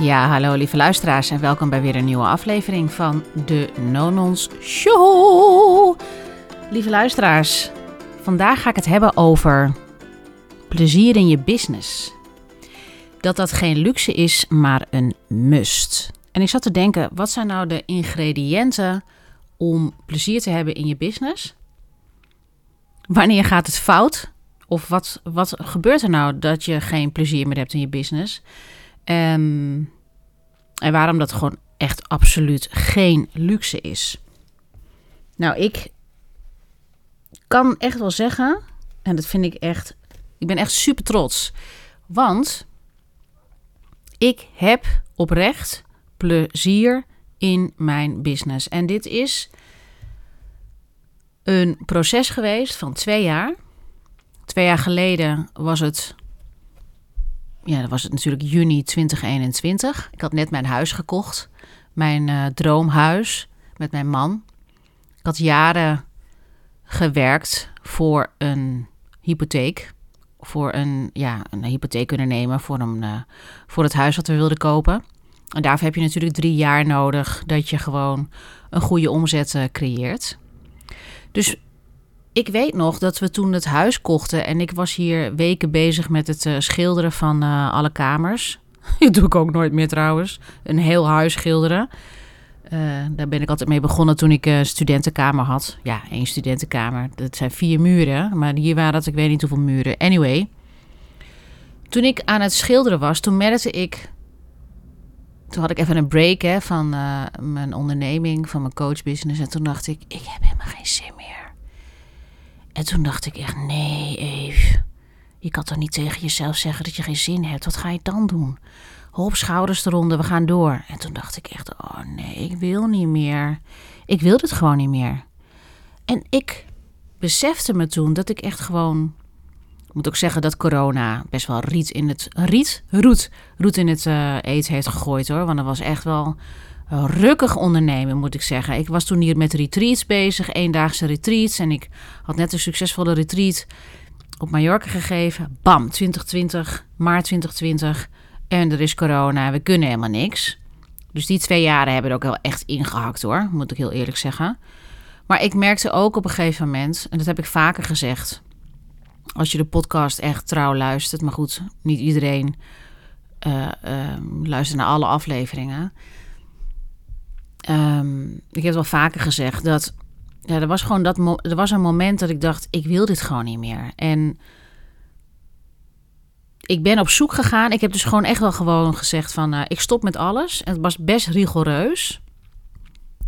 Ja, hallo lieve luisteraars en welkom bij weer een nieuwe aflevering van de Nonons Show. Lieve luisteraars, vandaag ga ik het hebben over plezier in je business. Dat dat geen luxe is, maar een must. En ik zat te denken, wat zijn nou de ingrediënten om plezier te hebben in je business? Wanneer gaat het fout? Of wat, wat gebeurt er nou dat je geen plezier meer hebt in je business? Ehm, en waarom dat gewoon echt absoluut geen luxe is. Nou, ik kan echt wel zeggen, en dat vind ik echt, ik ben echt super trots. Want ik heb oprecht plezier in mijn business. En dit is een proces geweest van twee jaar. Twee jaar geleden was het ja, dat was het natuurlijk juni 2021. Ik had net mijn huis gekocht. Mijn uh, droomhuis met mijn man. Ik had jaren gewerkt voor een hypotheek. Voor een, ja, een hypotheek kunnen nemen voor, een, uh, voor het huis wat we wilden kopen. En daarvoor heb je natuurlijk drie jaar nodig dat je gewoon een goede omzet uh, creëert. Dus ik weet nog dat we toen het huis kochten en ik was hier weken bezig met het uh, schilderen van uh, alle kamers. Dat doe ik ook nooit meer trouwens. Een heel huis schilderen. Uh, daar ben ik altijd mee begonnen toen ik een studentenkamer had. Ja, één studentenkamer. Dat zijn vier muren, maar hier waren dat ik weet niet hoeveel muren. Anyway, toen ik aan het schilderen was, toen merkte ik... Toen had ik even een break hè, van mijn onderneming, van mijn coachbusiness. En toen dacht ik, ik heb helemaal geen zin meer en toen dacht ik echt, nee Eve, je kan toch niet tegen jezelf zeggen dat je geen zin hebt. Wat ga je dan doen? Hop, schouders eronder, we gaan door. En toen dacht ik echt, oh nee, ik wil niet meer. Ik wil dit gewoon niet meer. En ik besefte me toen dat ik echt gewoon... Ik moet ook zeggen dat corona best wel riet in het... Riet? Roet. Roet in het uh, eten heeft gegooid hoor. Want dat was echt wel rukkig ondernemen, moet ik zeggen. Ik was toen hier met retreats bezig, eendaagse retreats. En ik had net een succesvolle retreat op Mallorca gegeven. Bam, 2020, maart 2020. En er is corona, we kunnen helemaal niks. Dus die twee jaren hebben er ook wel echt ingehakt hoor, moet ik heel eerlijk zeggen. Maar ik merkte ook op een gegeven moment, en dat heb ik vaker gezegd, als je de podcast echt trouw luistert, maar goed, niet iedereen uh, luistert naar alle afleveringen. Um, ik heb wel vaker gezegd dat ja, er was gewoon dat er was een moment dat ik dacht, ik wil dit gewoon niet meer. En ik ben op zoek gegaan. Ik heb dus gewoon echt wel gewoon gezegd van, uh, ik stop met alles. En het was best rigoureus.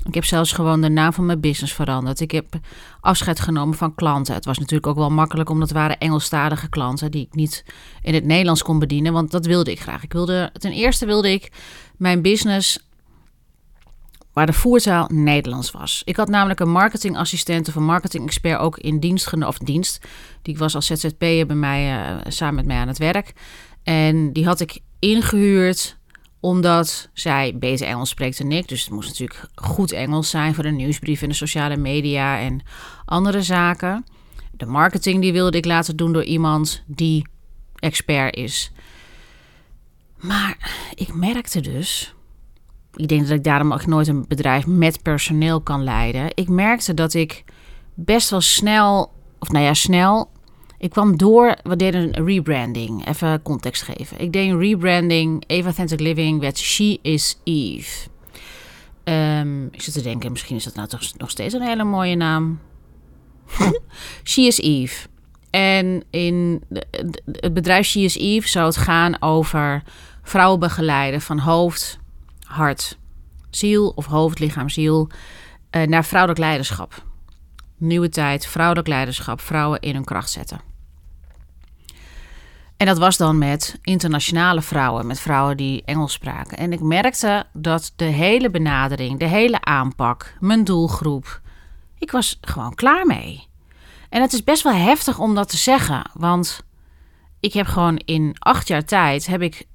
Ik heb zelfs gewoon de naam van mijn business veranderd. Ik heb afscheid genomen van klanten. Het was natuurlijk ook wel makkelijk, omdat het waren Engelstalige klanten die ik niet in het Nederlands kon bedienen, want dat wilde ik graag. Ik wilde, ten eerste wilde ik mijn business waar de voertaal Nederlands was. Ik had namelijk een marketingassistent of een marketing-expert ook in dienst genomen, of dienst. Die was als ZZP'er bij mij, uh, samen met mij aan het werk. En die had ik ingehuurd omdat zij beter Engels spreekt dan ik. Dus het moest natuurlijk goed Engels zijn voor de nieuwsbrief en de sociale media en andere zaken. De marketing die wilde ik laten doen door iemand die expert is. Maar ik merkte dus ik denk dat ik daarom ook nooit een bedrijf met personeel kan leiden. Ik merkte dat ik best wel snel, of nou ja, snel. Ik kwam door, we deden een rebranding. Even context geven. Ik deed een rebranding. Eva Authentic Living werd She is Eve. Um, ik zit te denken, misschien is dat nou toch nog steeds een hele mooie naam. She is Eve. En in het bedrijf She is Eve zou het gaan over vrouwen begeleiden van hoofd hart, ziel of hoofd, lichaam, ziel uh, naar vrouwelijk leiderschap. Nieuwe tijd, vrouwelijk leiderschap, vrouwen in hun kracht zetten. En dat was dan met internationale vrouwen, met vrouwen die Engels spraken. En ik merkte dat de hele benadering, de hele aanpak, mijn doelgroep, ik was gewoon klaar mee. En het is best wel heftig om dat te zeggen, want ik heb gewoon in acht jaar tijd heb ik,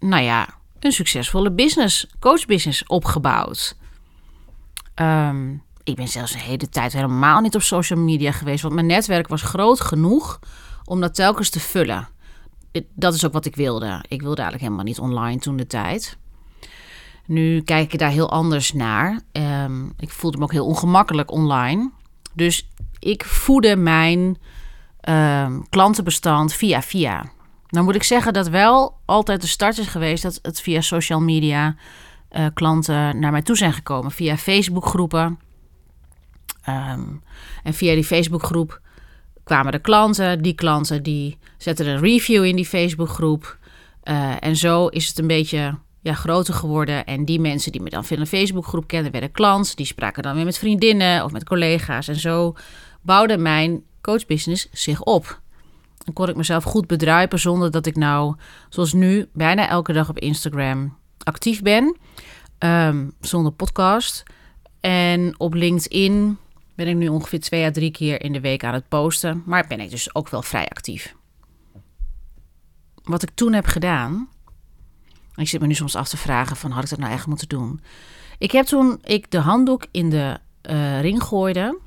nou ja, een succesvolle business, coachbusiness opgebouwd. Um, ik ben zelfs de hele tijd helemaal niet op social media geweest, want mijn netwerk was groot genoeg om dat telkens te vullen. Dat is ook wat ik wilde. Ik wilde eigenlijk helemaal niet online toen de tijd. Nu kijk ik daar heel anders naar. Ehm, ik voelde me ook heel ongemakkelijk online. Dus ik voedde mijn ehm, klantenbestand via via. Dan moet ik zeggen dat wel altijd de start is geweest dat het via social media uh, klanten naar mij toe zijn gekomen. Via Facebookgroepen. Um, en via die Facebookgroep kwamen de klanten. Die klanten die zetten een review in die Facebookgroep. Uh, en zo is het een beetje ja, groter geworden. En die mensen die me dan via een Facebookgroep kenden, werden klant. Die spraken dan weer met vriendinnen of met collega's. En zo bouwde mijn coachbusiness zich op. Dan kon ik mezelf goed bedruipen zonder dat ik nou, zoals nu, bijna elke dag op Instagram actief ben. Um, zonder podcast. En op LinkedIn ben ik nu ongeveer twee à drie keer in de week aan het posten. Maar ben ik dus ook wel vrij actief. Wat ik toen heb gedaan. Ik zit me nu soms af te vragen: van had ik dat nou echt moeten doen? Ik heb toen ik de handdoek in de uh, ring gooide.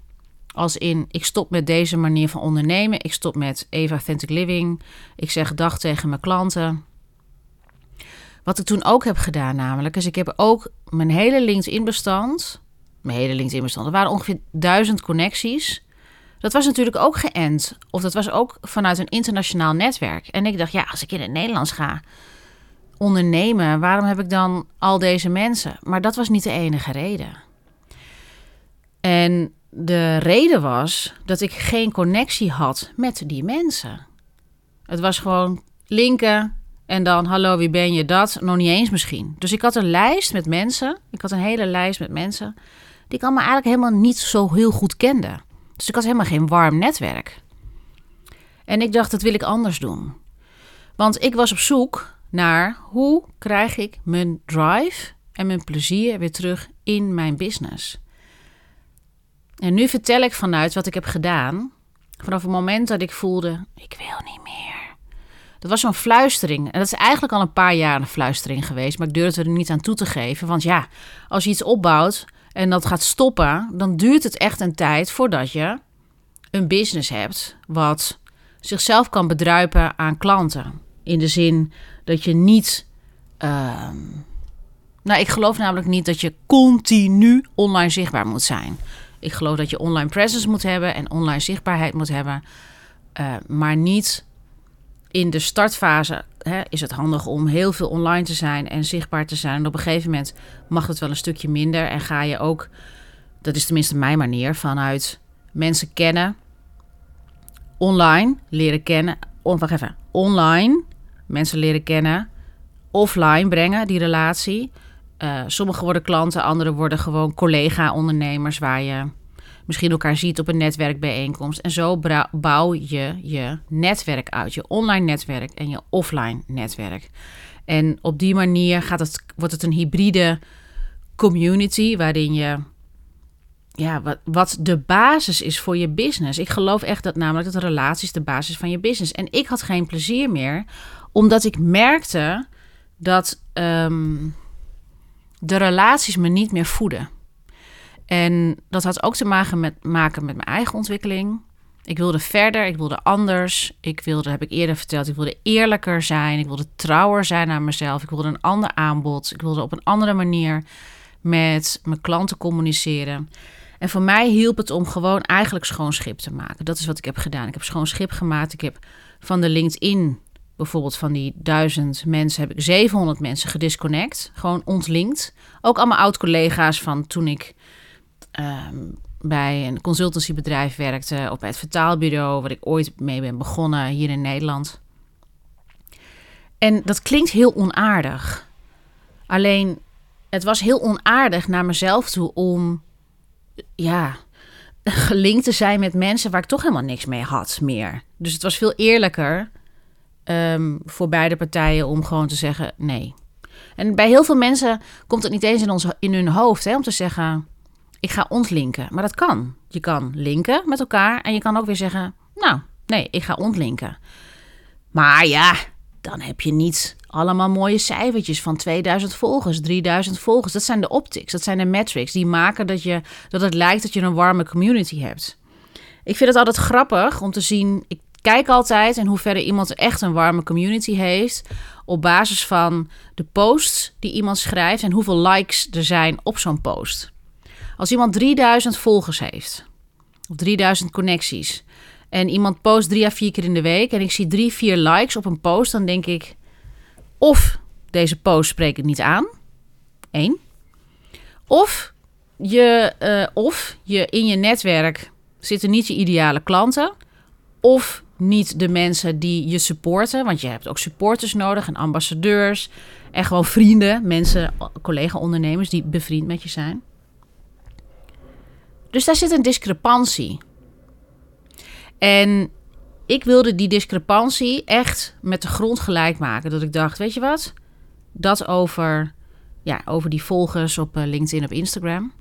Als in, ik stop met deze manier van ondernemen. Ik stop met Eva Authentic Living. Ik zeg dag tegen mijn klanten. Wat ik toen ook heb gedaan namelijk, is ik heb ook mijn hele LinkedIn-bestand... Mijn hele LinkedIn-bestand, er waren ongeveer duizend connecties. Dat was natuurlijk ook geënt. Of dat was ook vanuit een internationaal netwerk. En ik dacht, ja, als ik in het Nederlands ga ondernemen... waarom heb ik dan al deze mensen? Maar dat was niet de enige reden. En de reden was dat ik geen connectie had met die mensen. Het was gewoon linken en dan hallo, wie ben je? Dat nog niet eens misschien. Dus ik had een lijst met mensen. Ik had een hele lijst met mensen die ik allemaal eigenlijk helemaal niet zo heel goed kende. Dus ik had helemaal geen warm netwerk. En ik dacht, dat wil ik anders doen. Want ik was op zoek naar hoe krijg ik mijn drive en mijn plezier weer terug in mijn business. En nu vertel ik vanuit wat ik heb gedaan. Vanaf het moment dat ik voelde, ik wil niet meer. Dat was zo'n fluistering. En dat is eigenlijk al een paar jaar een fluistering geweest. Maar ik durfde er niet aan toe te geven. Want ja, als je iets opbouwt en dat gaat stoppen, dan duurt het echt een tijd voordat je een business hebt wat zichzelf kan bedruipen aan klanten. In de zin dat je niet. Uh, nou, ik geloof namelijk niet dat je continu online zichtbaar moet zijn. Ik geloof dat je online presence moet hebben en online zichtbaarheid moet hebben. Uh, maar niet in de startfase hè, is het handig om heel veel online te zijn en zichtbaar te zijn. En op een gegeven moment mag het wel een stukje minder. En ga je ook, dat is tenminste mijn manier, vanuit mensen kennen, online leren kennen. Oh, wacht even, online mensen leren kennen, offline brengen die relatie. Uh, sommige worden klanten, andere worden gewoon collega-ondernemers waar je misschien elkaar ziet op een netwerkbijeenkomst. En zo bouw je je netwerk uit, je online netwerk en je offline netwerk. En op die manier gaat het, wordt het een hybride community waarin je ja, wat, wat de basis is voor je business. Ik geloof echt dat namelijk dat relaties de basis van je business. En ik had geen plezier meer, omdat ik merkte dat um, de relaties me niet meer voeden. En dat had ook te maken met, maken met mijn eigen ontwikkeling. Ik wilde verder, ik wilde anders. Ik wilde, heb ik eerder verteld, ik wilde eerlijker zijn. Ik wilde trouwer zijn naar mezelf. Ik wilde een ander aanbod. Ik wilde op een andere manier met mijn klanten communiceren. En voor mij hielp het om gewoon eigenlijk schoon schip te maken. Dat is wat ik heb gedaan. Ik heb schoon schip gemaakt. Ik heb van de LinkedIn, bijvoorbeeld van die duizend mensen, heb ik 700 mensen gedisconnect. Gewoon ontlinkt. Ook allemaal oud-collega's van toen ik Ehm, bij een consultancybedrijf werkte, op het vertaalbureau, waar ik ooit mee ben begonnen hier in Nederland. En dat klinkt heel onaardig. Alleen, het was heel onaardig naar mezelf toe om, ja, gelinkt te zijn met mensen waar ik toch helemaal niks mee had meer. Dus het was veel eerlijker um, voor beide partijen om gewoon te zeggen nee. En bij heel veel mensen komt het niet eens in, ons, in hun hoofd hè, om te zeggen: ik ga ontlinken. Maar dat kan. Je kan linken met elkaar en je kan ook weer zeggen, nou, nee, ik ga ontlinken. Maar ja, dan heb je niet allemaal mooie cijfertjes van 2000 volgers, 3000 volgers. Dat zijn de optics, dat zijn de metrics die maken dat, je, dat het lijkt dat je een warme community hebt. Ik vind het altijd grappig om te zien. Ik kijk altijd in hoeverre iemand echt een warme community heeft. Op basis van de posts die iemand schrijft en hoeveel likes er zijn op zo'n post. Als iemand 3000 volgers heeft, of 3000 connecties, en iemand post drie à vier keer in de week en ik zie drie, vier likes op een post, dan denk ik of deze post spreekt het niet aan. Eén. Of je, uh, of je in je netwerk zitten niet je ideale klanten. Of niet de mensen die je supporten. Want je hebt ook supporters nodig en ambassadeurs. En gewoon vrienden, mensen, collega-ondernemers die bevriend met je zijn. Dus daar zit een discrepantie. En ik wilde die discrepantie echt met de grond gelijk maken. Dat ik dacht, weet je wat? Dat over, ja, over die volgers op eh, LinkedIn op Instagram.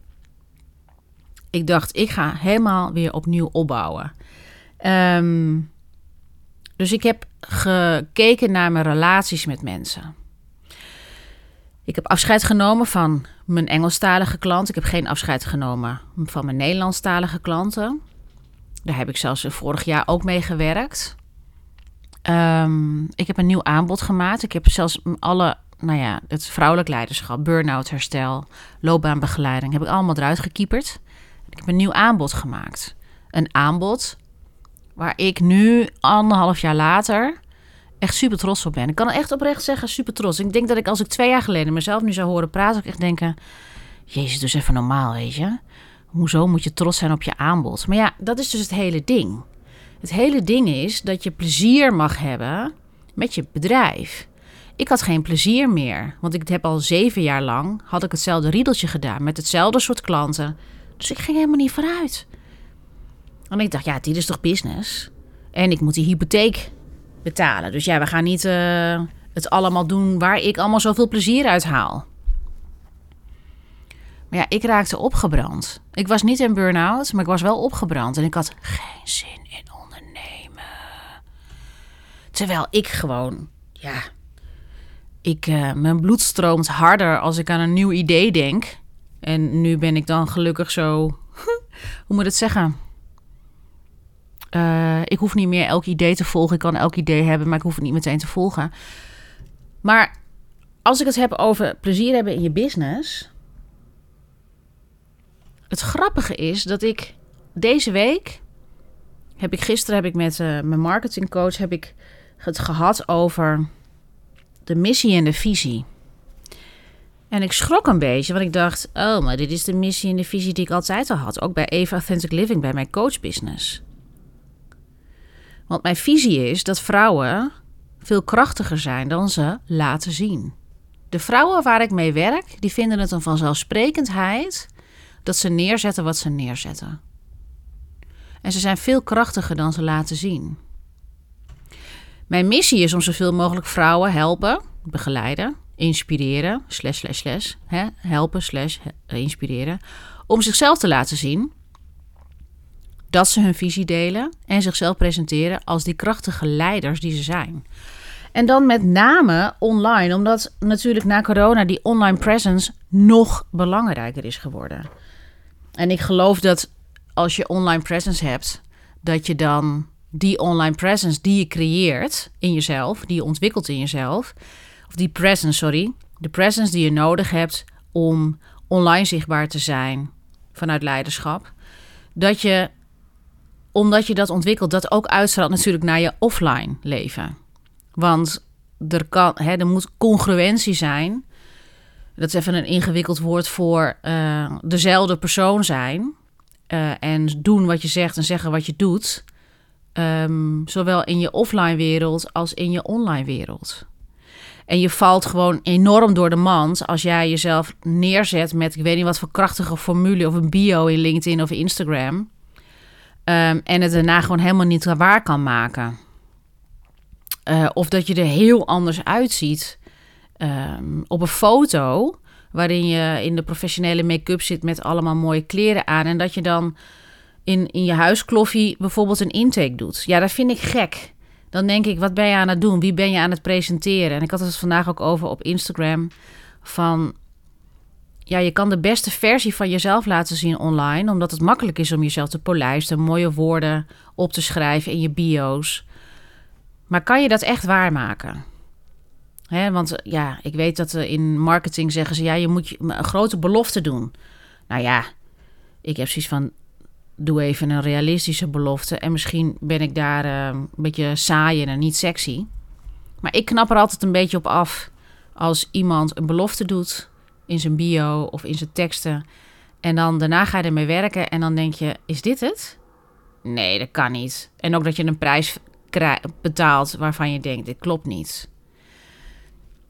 Ik dacht, ik ga helemaal weer opnieuw opbouwen. Ehm, dus ik heb gekeken naar mijn relaties met mensen. Ik heb afscheid genomen van mijn Engelstalige klanten. Ik heb geen afscheid genomen van mijn Nederlandstalige klanten. Daar heb ik zelfs vorig jaar ook mee gewerkt. Ehm, ik heb een nieuw aanbod gemaakt. Ik heb zelfs alle, nou ja, het vrouwelijk leiderschap, burn-out herstel, loopbaanbegeleiding, heb ik allemaal eruit gekieperd. Ik heb een nieuw aanbod gemaakt. Een aanbod waar ik nu anderhalf jaar later echt super trots op ben. Ik kan echt oprecht zeggen, super trots. Ik denk dat ik als ik twee jaar geleden mezelf nu zou horen praten, ik echt denken, jezus, dus even normaal, weet je. Hoezo moet je trots zijn op je aanbod? Maar ja, dat is dus het hele ding. Het hele ding is dat je plezier mag hebben met je bedrijf. Ik had geen plezier meer, want ik heb al zeven jaar lang had ik hetzelfde riedeltje gedaan met hetzelfde soort klanten. Dus ik ging helemaal niet vooruit. En ik dacht, ja, dit is toch business? En ik moet die hypotheek betalen. Dus ja, we gaan niet uh, het allemaal doen waar ik allemaal zoveel plezier uit haal. Maar ja, ik raakte opgebrand. Ik was niet in burn-out, maar ik was wel opgebrand. En ik had geen zin in ondernemen. Terwijl ik gewoon, ja, ik, uh, mijn bloed stroomt harder als ik aan een nieuw idee denk. En nu ben ik dan gelukkig zo, hoe moet ik het zeggen? Uh, ik hoef niet meer elk idee te volgen. Ik kan elk idee hebben, maar ik hoef het niet meteen te volgen. Maar als ik het heb over plezier hebben in je business, het grappige is dat ik deze week heb ik gisteren heb ik met uh, mijn marketingcoach heb ik het gehad over de missie en de visie. En ik schrok een beetje, want ik dacht: oh, maar dit is de missie en de visie die ik altijd al had, ook bij Eva Authentic Living, bij mijn coachbusiness. Want mijn visie is dat vrouwen veel krachtiger zijn dan ze laten zien. De vrouwen waar ik mee werk, die vinden het een vanzelfsprekendheid dat ze neerzetten wat ze neerzetten. En ze zijn veel krachtiger dan ze laten zien. Mijn missie is om zoveel mogelijk vrouwen helpen, begeleiden, inspireren, slash, slash, hè, helpen, slash, inspireren, om zichzelf te laten zien dat ze hun visie delen en zichzelf presenteren als die krachtige leiders die ze zijn. En dan met name online, omdat natuurlijk na corona die online presence nog belangrijker is geworden. En ik geloof dat als je online presence hebt, dat je dan die online presence die je creëert in jezelf, die je ontwikkelt in jezelf, of die presence, sorry, de presence die je nodig hebt om online zichtbaar te zijn vanuit leiderschap, dat je, omdat je dat ontwikkelt, dat ook uitstraalt natuurlijk naar je offline leven. Want er, kan, hè, er moet congruentie zijn dat is even een ingewikkeld woord voor uh, dezelfde persoon zijn. Uh, en doen wat je zegt en zeggen wat je doet. Um, zowel in je offline wereld als in je online wereld. En je valt gewoon enorm door de mand als jij jezelf neerzet met, ik weet niet wat voor krachtige formule of een bio in LinkedIn of Instagram. Um, en het daarna gewoon helemaal niet waar kan maken. Uh, of dat je er heel anders uitziet um, op een foto waarin je in de professionele make-up zit met allemaal mooie kleren aan. En dat je dan in, in je huiskloffie bijvoorbeeld een intake doet. Ja, dat vind ik gek. Dan denk ik, wat ben je aan het doen? Wie ben je aan het presenteren? En ik had het vandaag ook over op Instagram. Van ja, je kan de beste versie van jezelf laten zien online, omdat het makkelijk is om jezelf te polijsten, mooie woorden op te schrijven in je bio's. Maar kan je dat echt waarmaken? Hè, want ja, ik weet dat in marketing zeggen ze... ja, je moet een grote belofte doen. Nou ja, ik heb zoiets van... doe even een realistische belofte... en misschien ben ik daar een beetje saai en niet sexy... Maar ik knap er altijd een beetje op af als iemand een belofte doet in zijn bio of in zijn teksten. En dan daarna ga je ermee werken en dan denk je, is dit het? Nee, dat kan niet. En ook dat je een prijs betaalt waarvan je denkt, dit klopt niet.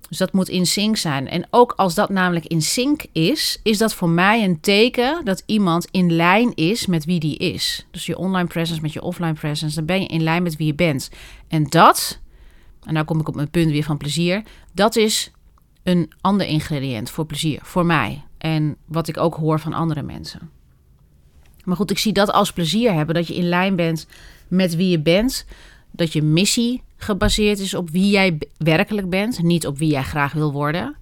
Dus dat moet in sync zijn. En ook als dat namelijk in sync is, is dat voor mij een teken dat iemand in lijn is met wie die is. Dus je online presence met je offline presence, dan ben je in lijn met wie je bent. En dat en nou kom ik op mijn punt weer van plezier. Dat is een ander ingrediënt voor plezier, voor mij. En wat ik ook hoor van andere mensen. Maar goed, ik zie dat als plezier hebben. Dat je in lijn bent met wie je bent. Dat je missie gebaseerd is op wie jij werkelijk bent. Niet op wie jij graag wil worden.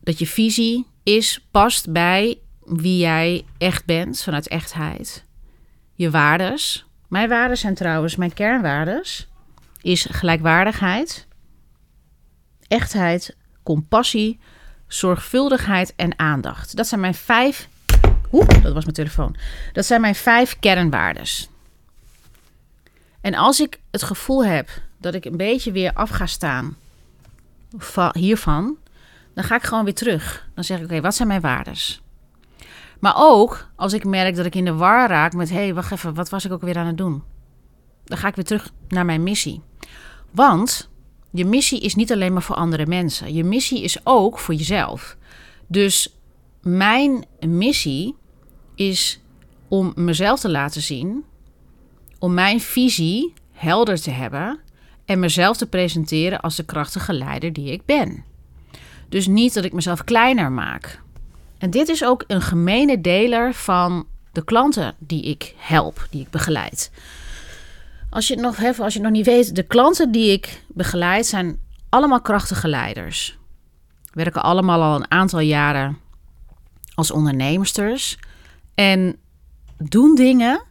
Dat je visie is, past bij wie jij echt bent, vanuit echtheid. Je waardes. Mijn waarden zijn trouwens mijn kernwaardes is gelijkwaardigheid, echtheid, compassie, zorgvuldigheid en aandacht. Dat zijn mijn vijf. Oeh, dat was mijn telefoon. Dat zijn mijn vijf kernwaardes. En als ik het gevoel heb dat ik een beetje weer af ga staan hiervan, dan ga ik gewoon weer terug. Dan zeg ik: Oké, wat zijn mijn waardes? Maar ook als ik merk dat ik in de war raak met: hé, hey, wacht even, wat was ik ook weer aan het doen? Dan ga ik weer terug naar mijn missie. Want je missie is niet alleen maar voor andere mensen. Je missie is ook voor jezelf. Dus mijn missie is om mezelf te laten zien, om mijn visie helder te hebben en mezelf te presenteren als de krachtige leider die ik ben. Dus niet dat ik mezelf kleiner maak. En dit is ook een gemene deler van de klanten die ik help, die ik begeleid. Als je het nog, als je nog niet weet, de klanten die ik begeleid zijn allemaal krachtige leiders. Werken allemaal al een aantal jaren als ondernemers en doen dingen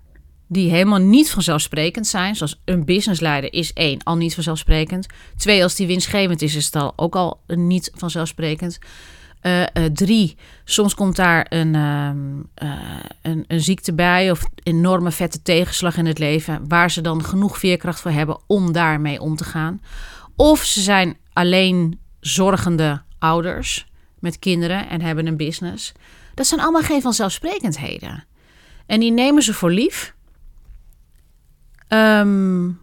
die helemaal niet vanzelfsprekend zijn. Zoals een businessleider is één, al niet vanzelfsprekend. Twee, als die winstgevend is, is het al ook al niet vanzelfsprekend. Uh, uh, drie, soms komt daar een, uh, een, een, ziekte bij of enorme vette tegenslag in het leven, waar ze dan genoeg veerkracht voor hebben om daarmee om te gaan. Of ze zijn alleen zorgende ouders met kinderen en hebben een business. Dat zijn allemaal geen vanzelfsprekendheden. En die nemen ze voor lief. Um,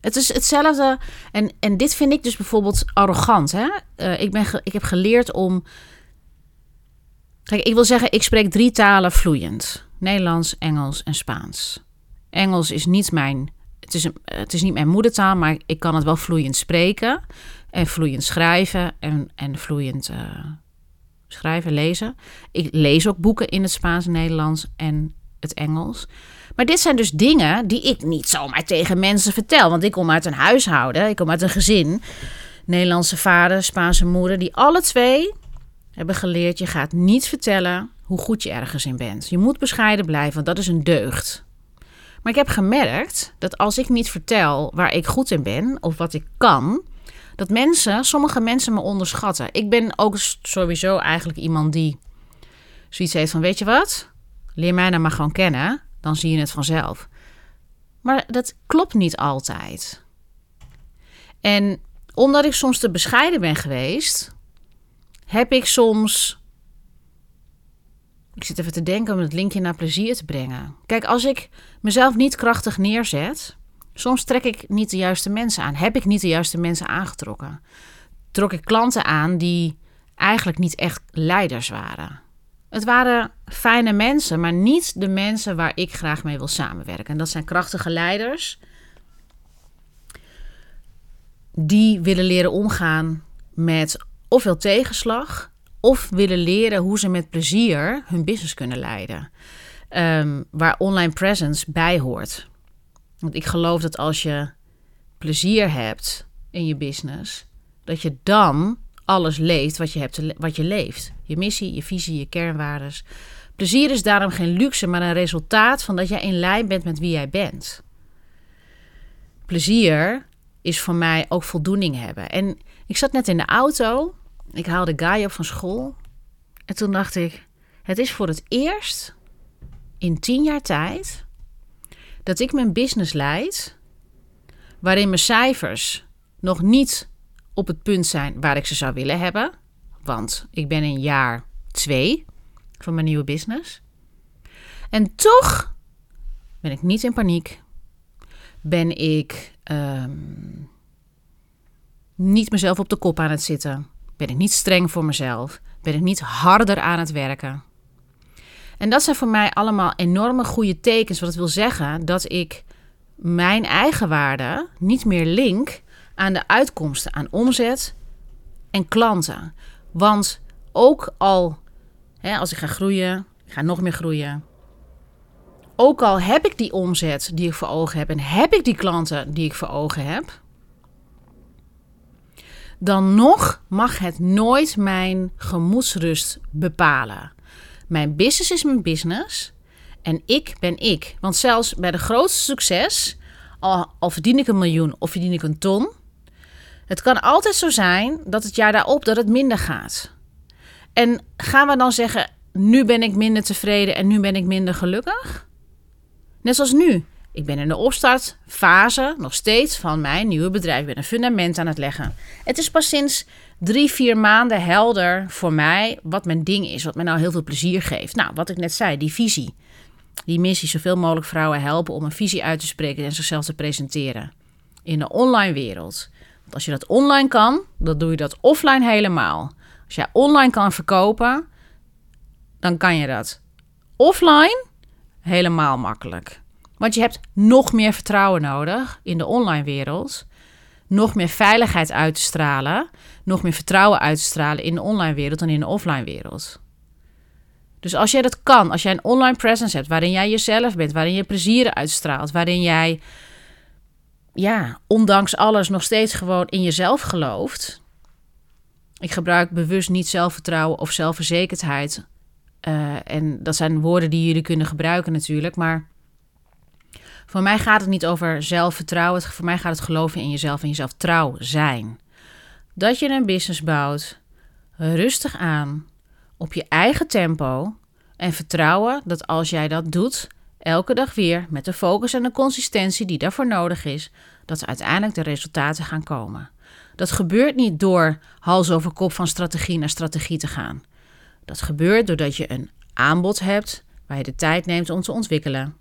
het is hetzelfde. En, en dit vind ik dus bijvoorbeeld arrogant. Hè? Uh, ik, ben ik heb geleerd om. Kijk, ik wil zeggen, ik spreek drie talen vloeiend: Nederlands, Engels en Spaans. Engels is niet mijn. Het is, het is niet mijn moedertaal, maar ik kan het wel vloeiend spreken. En vloeiend schrijven en, en vloeiend uh, schrijven, lezen. Ik lees ook boeken in het Spaans, Nederlands en het Engels. Maar dit zijn dus dingen die ik niet zomaar tegen mensen vertel. Want ik kom uit een huishouden, ik kom uit een gezin. Nederlandse vader, Spaanse moeder, die alle twee hebben geleerd: je gaat niet vertellen hoe goed je ergens in bent. Je moet bescheiden blijven, want dat is een deugd. Maar ik heb gemerkt dat als ik niet vertel waar ik goed in ben of wat ik kan, dat mensen, sommige mensen me onderschatten. Ik ben ook sowieso eigenlijk iemand die zoiets heeft van: weet je wat? Leer mij nou maar gewoon kennen dan zie je het vanzelf. Maar dat klopt niet altijd. En omdat ik soms te bescheiden ben geweest, heb ik soms. Ik zit even te denken om het linkje naar plezier te brengen. Kijk, als ik mezelf niet krachtig neerzet, soms trek ik niet de juiste mensen aan. Heb ik niet de juiste mensen aangetrokken? Trok ik klanten aan die eigenlijk niet echt leiders waren. Het waren fijne mensen, maar niet de mensen waar ik graag mee wil samenwerken. En dat zijn krachtige leiders die willen leren omgaan met ofwel tegenslag, of willen leren hoe ze met plezier hun business kunnen leiden. Um, waar online presence bij hoort. Want ik geloof dat als je plezier hebt in je business, dat je dan alles leeft wat je, hebt wat je leeft. Je missie, je visie, je kernwaardes. Plezier is daarom geen luxe, maar een resultaat van dat jij in lijn bent met wie jij bent. plezier is voor mij ook voldoening hebben. En ik zat net in de auto. Ik haalde Guy op van school. En toen dacht ik, het is voor het eerst in tien jaar tijd dat ik mijn business leid, waarin mijn cijfers nog niet op het punt zijn waar ik ze zou willen hebben. Want ik ben in jaar twee van mijn nieuwe business. En toch ben ik niet in paniek. Ben ik ehm, niet mezelf op de kop aan het zitten. Ben ik niet streng voor mezelf. Ben ik niet harder aan het werken. En dat zijn voor mij allemaal enorme goede tekens. Wat wil zeggen dat ik mijn eigen waarde niet meer link aan de uitkomsten, aan omzet en klanten. Want ook al, hè, als ik ga groeien, ik ga nog meer groeien. Ook al heb ik die omzet die ik voor ogen heb en heb ik die klanten die ik voor ogen heb, dan nog mag het nooit mijn gemoedsrust bepalen. Mijn business is mijn business en ik ben ik. Want zelfs bij de grootste succes, al, al verdien ik een miljoen of verdien ik een ton, het kan altijd zo zijn dat het jaar daarop dat het minder gaat. En gaan we dan zeggen, nu ben ik minder tevreden en nu ben ik minder gelukkig? Net zoals nu. Ik ben in de opstartfase nog steeds van mijn nieuwe bedrijf. Ik ben een fundament aan het leggen. Het is pas sinds drie, vier maanden helder voor mij wat mijn ding is. Wat mij nou heel veel plezier geeft. Nou, wat ik net zei, die visie. Die missie, zoveel mogelijk vrouwen helpen om een visie uit te spreken en zichzelf te presenteren. In de online wereld. Als je dat online kan, dan doe je dat offline helemaal. Als jij online kan verkopen, dan kan je dat offline helemaal makkelijk. Want je hebt nog meer vertrouwen nodig in de online wereld. Nog meer veiligheid uit te stralen. Nog meer vertrouwen uit te stralen in de online wereld dan in de offline wereld. Dus als jij dat kan, als jij een online presence hebt waarin jij jezelf bent, waarin je plezier uitstraalt, waarin jij, ja, ondanks alles nog steeds gewoon in jezelf gelooft. Ik gebruik bewust niet zelfvertrouwen of zelfverzekerdheid. Uh, en dat zijn woorden die jullie kunnen gebruiken natuurlijk, maar voor mij gaat het niet over zelfvertrouwen. Voor mij gaat het geloven in jezelf en jezelf trouw zijn. Dat je een business bouwt, rustig aan, op je eigen tempo. En vertrouwen dat als jij dat doet, elke dag weer met de focus en de consistentie die daarvoor nodig is, dat uiteindelijk de resultaten gaan komen. Dat gebeurt niet door hals over kop van strategie naar strategie te gaan. Dat gebeurt doordat je een aanbod hebt waar je de tijd neemt om te ontwikkelen.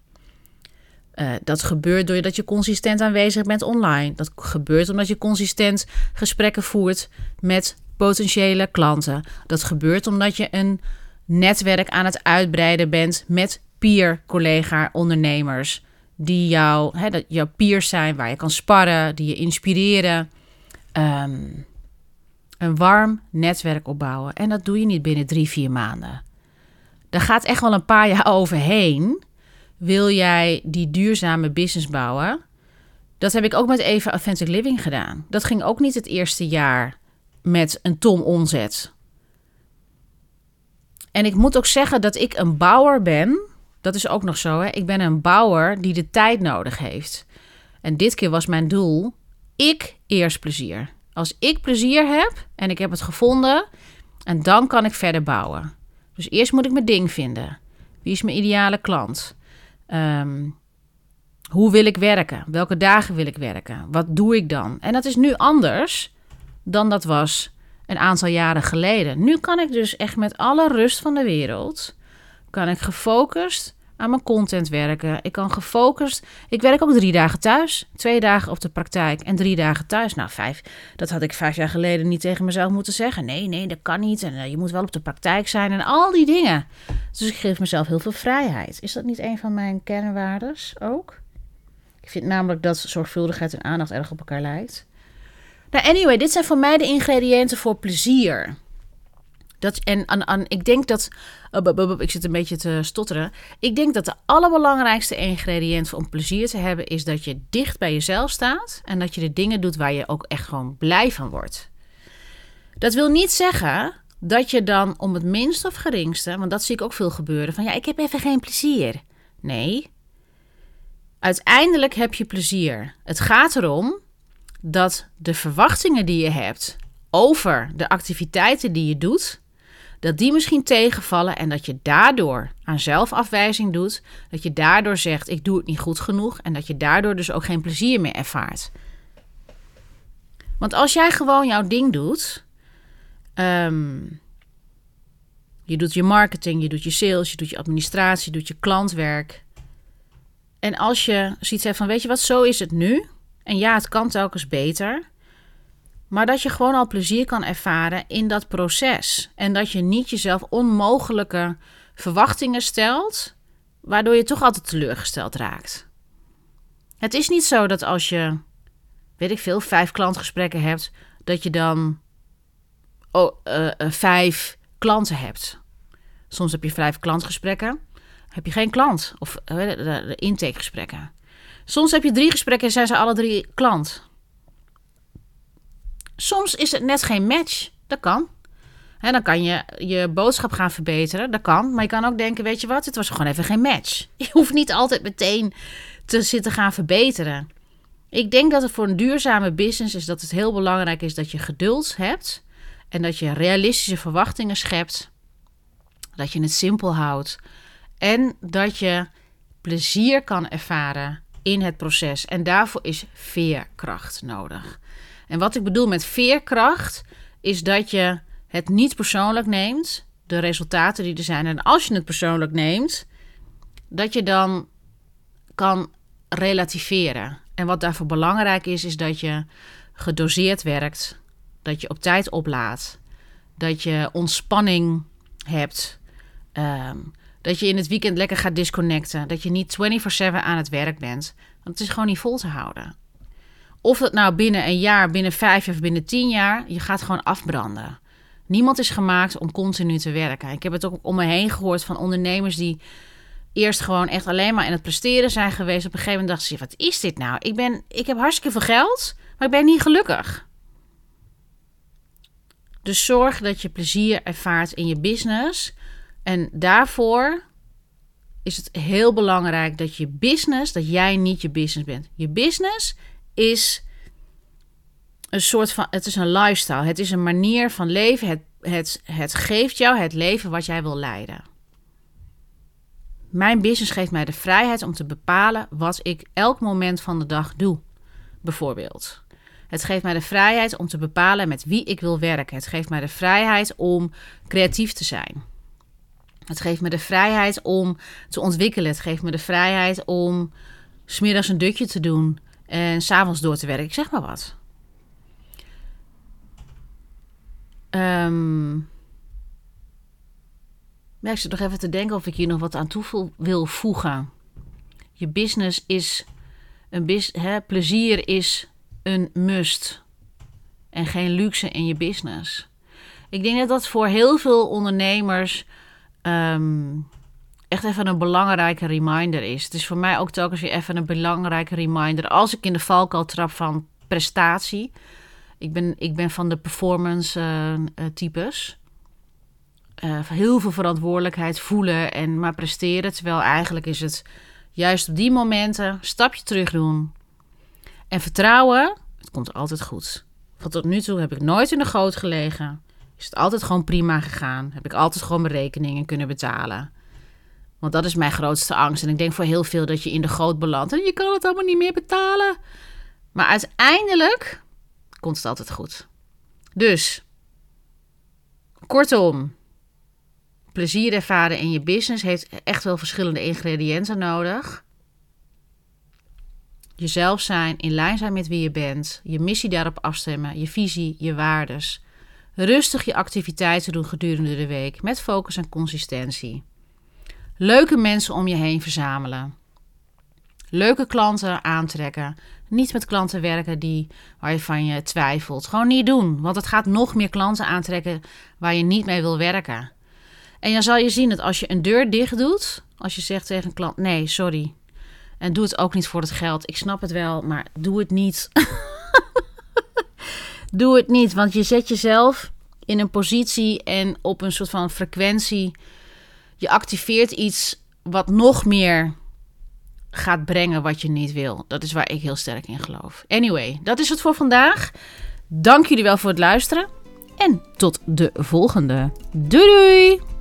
Uh, dat gebeurt doordat je consistent aanwezig bent online. Dat gebeurt omdat je consistent gesprekken voert met potentiële klanten. Dat gebeurt omdat je een netwerk aan het uitbreiden bent met peer collega ondernemers die jou, hè, dat jouw peers zijn, waar je kan sparren, die je inspireren. Um, een warm netwerk opbouwen. En dat doe je niet binnen drie, vier maanden. Daar gaat echt wel een paar jaar overheen wil jij die duurzame business bouwen? Dat heb ik ook met Eva Authentic Living gedaan. Dat ging ook niet het eerste jaar met een ton omzet. En ik moet ook zeggen dat ik een bouwer ben. Dat is ook nog zo. Hè? Ik ben een bouwer die de tijd nodig heeft. En dit keer was mijn doel: ik eerst plezier. Als ik plezier heb en ik heb het gevonden, en dan kan ik verder bouwen. Dus eerst moet ik mijn ding vinden. Wie is mijn ideale klant? Um, hoe wil ik werken? Welke dagen wil ik werken? Wat doe ik dan? En dat is nu anders dan dat was een aantal jaren geleden. Nu kan ik dus echt met alle rust van de wereld, kan ik gefocust aan mijn content werken. Ik kan gefocust. Ik werk ook drie dagen thuis. Twee dagen op de praktijk en drie dagen thuis. Nou, vijf. Dat had ik vijf jaar geleden niet tegen mezelf moeten zeggen. Nee, nee, dat kan niet. En uh, je moet wel op de praktijk zijn en al die dingen. Dus ik geef mezelf heel veel vrijheid. Is dat niet een van mijn kernwaardes ook? Ik vind namelijk dat zorgvuldigheid en aandacht erg op elkaar lijkt. Nou, anyway, dit zijn voor mij de ingrediënten voor plezier. Dat, en aan, ik denk dat. Uh, ik zit een beetje te stotteren. Ik denk dat de allerbelangrijkste ingrediënt om plezier te hebben. is dat je dicht bij jezelf staat. En dat je de dingen doet waar je ook echt gewoon blij van wordt. Dat wil niet zeggen dat je dan om het minst of geringste. want dat zie ik ook veel gebeuren. van ja, ik heb even geen plezier. Nee. Uiteindelijk heb je plezier. Het gaat erom dat de verwachtingen die je hebt over de activiteiten die je doet, dat die misschien tegenvallen en dat je daardoor aan zelfafwijzing doet, dat je daardoor zegt ik doe het niet goed genoeg en dat je daardoor dus ook geen plezier meer ervaart. Want als jij gewoon jouw ding doet, ehm, je doet je marketing, je doet je sales, je doet je administratie, je doet je klantwerk. En als je ziet van, weet je wat, zo is het nu. En ja, het kan telkens beter. Maar dat je gewoon al plezier kan ervaren in dat proces. En dat je niet jezelf onmogelijke verwachtingen stelt, waardoor je toch altijd teleurgesteld raakt. Het is niet zo dat als je, weet ik veel, vijf klantgesprekken hebt, dat je dan oh, uh, vijf klanten hebt. Soms heb je vijf klantgesprekken, heb je geen klant. Of uh, de, de intakegesprekken. Soms heb je drie gesprekken en zijn ze alle drie klant. Soms is het net geen match. Dat kan. En dan kan je je boodschap gaan verbeteren. Dat kan. Maar je kan ook denken: weet je wat, het was gewoon even geen match. Je hoeft niet altijd meteen te zitten gaan verbeteren. Ik denk dat het voor een duurzame business is dat het heel belangrijk is dat je geduld hebt. En dat je realistische verwachtingen schept. Dat je het simpel houdt. En dat je plezier kan ervaren in het proces. En daarvoor is veerkracht nodig. En wat ik bedoel met veerkracht is dat je het niet persoonlijk neemt, de resultaten die er zijn. En als je het persoonlijk neemt, dat je dan kan relativeren. En wat daarvoor belangrijk is, is dat je gedoseerd werkt, dat je op tijd oplaadt, dat je ontspanning hebt, ehm, dat je in het weekend lekker gaat disconnecten, dat je niet 24/7 aan het werk bent. Want het is gewoon niet vol te houden. Of het nou binnen een jaar, binnen vijf of binnen tien jaar, je gaat gewoon afbranden. Niemand is gemaakt om continu te werken. Ik heb het ook om me heen gehoord van ondernemers die eerst gewoon echt alleen maar in het presteren zijn geweest. Op een gegeven moment dachten ze: wat is dit nou? Ik, ben, ik heb hartstikke veel geld, maar ik ben niet gelukkig. Dus zorg dat je plezier ervaart in je business. En daarvoor is het heel belangrijk dat je business, dat jij niet je business bent. Je business is een soort van, het is een lifestyle. Het is een manier van leven. Het, het, het geeft jou het leven wat jij wil leiden. Mijn business geeft mij de vrijheid om te bepalen wat ik elk moment van de dag doe, bijvoorbeeld. Het geeft mij de vrijheid om te bepalen met wie ik wil werken. Het geeft mij de vrijheid om creatief te zijn. Het geeft me de vrijheid om te ontwikkelen. Het geeft me de vrijheid om smiddags een dutje te doen en s'avonds door te werken. Zeg maar wat. Um, ja, ik zit nog even te denken of ik hier nog wat aan toe wil voegen. Je business is een bis, plezier is een must en geen luxe in je business. Ik denk dat dat voor heel veel ondernemers um, echt even een belangrijke reminder is. Het is voor mij ook telkens weer even een belangrijke reminder. Als ik in de valkuil trap van prestatie. Ik ben, ik ben van de performance uh, types. Uh, heel veel verantwoordelijkheid voelen en maar presteren. Terwijl eigenlijk is het juist op die momenten stapje terug doen. En vertrouwen, het komt altijd goed. Want tot nu toe heb ik nooit in de goot gelegen. Is het altijd gewoon prima gegaan. Heb ik altijd gewoon mijn rekeningen kunnen betalen. Want dat is mijn grootste angst. En ik denk voor heel veel dat je in de goot belandt. En je kan het allemaal niet meer betalen. Maar uiteindelijk komt het altijd goed. Dus, kortom, plezier ervaren in je business heeft echt wel verschillende ingrediënten nodig. Jezelf zijn, in lijn zijn met wie je bent, je missie daarop afstemmen, je visie, je waardes. Rustig je activiteiten doen gedurende de week met focus en consistentie. Leuke mensen om je heen verzamelen. Leuke klanten aantrekken. Niet met klanten werken die, waar je van je twijfelt. Gewoon niet doen, want het gaat nog meer klanten aantrekken waar je niet mee wil werken. En dan zal je zien dat als je een deur dicht doet, als je zegt tegen een klant: nee, sorry. En doe het ook niet voor het geld. Ik snap het wel, maar doe het niet. doe het niet, want je zet jezelf in een positie en op een soort van frequentie je activeert iets wat nog meer gaat brengen wat je niet wil. Dat is waar ik heel sterk in geloof. Anyway, dat is het voor vandaag. Dank jullie wel voor het luisteren. En tot de volgende. Doei doei!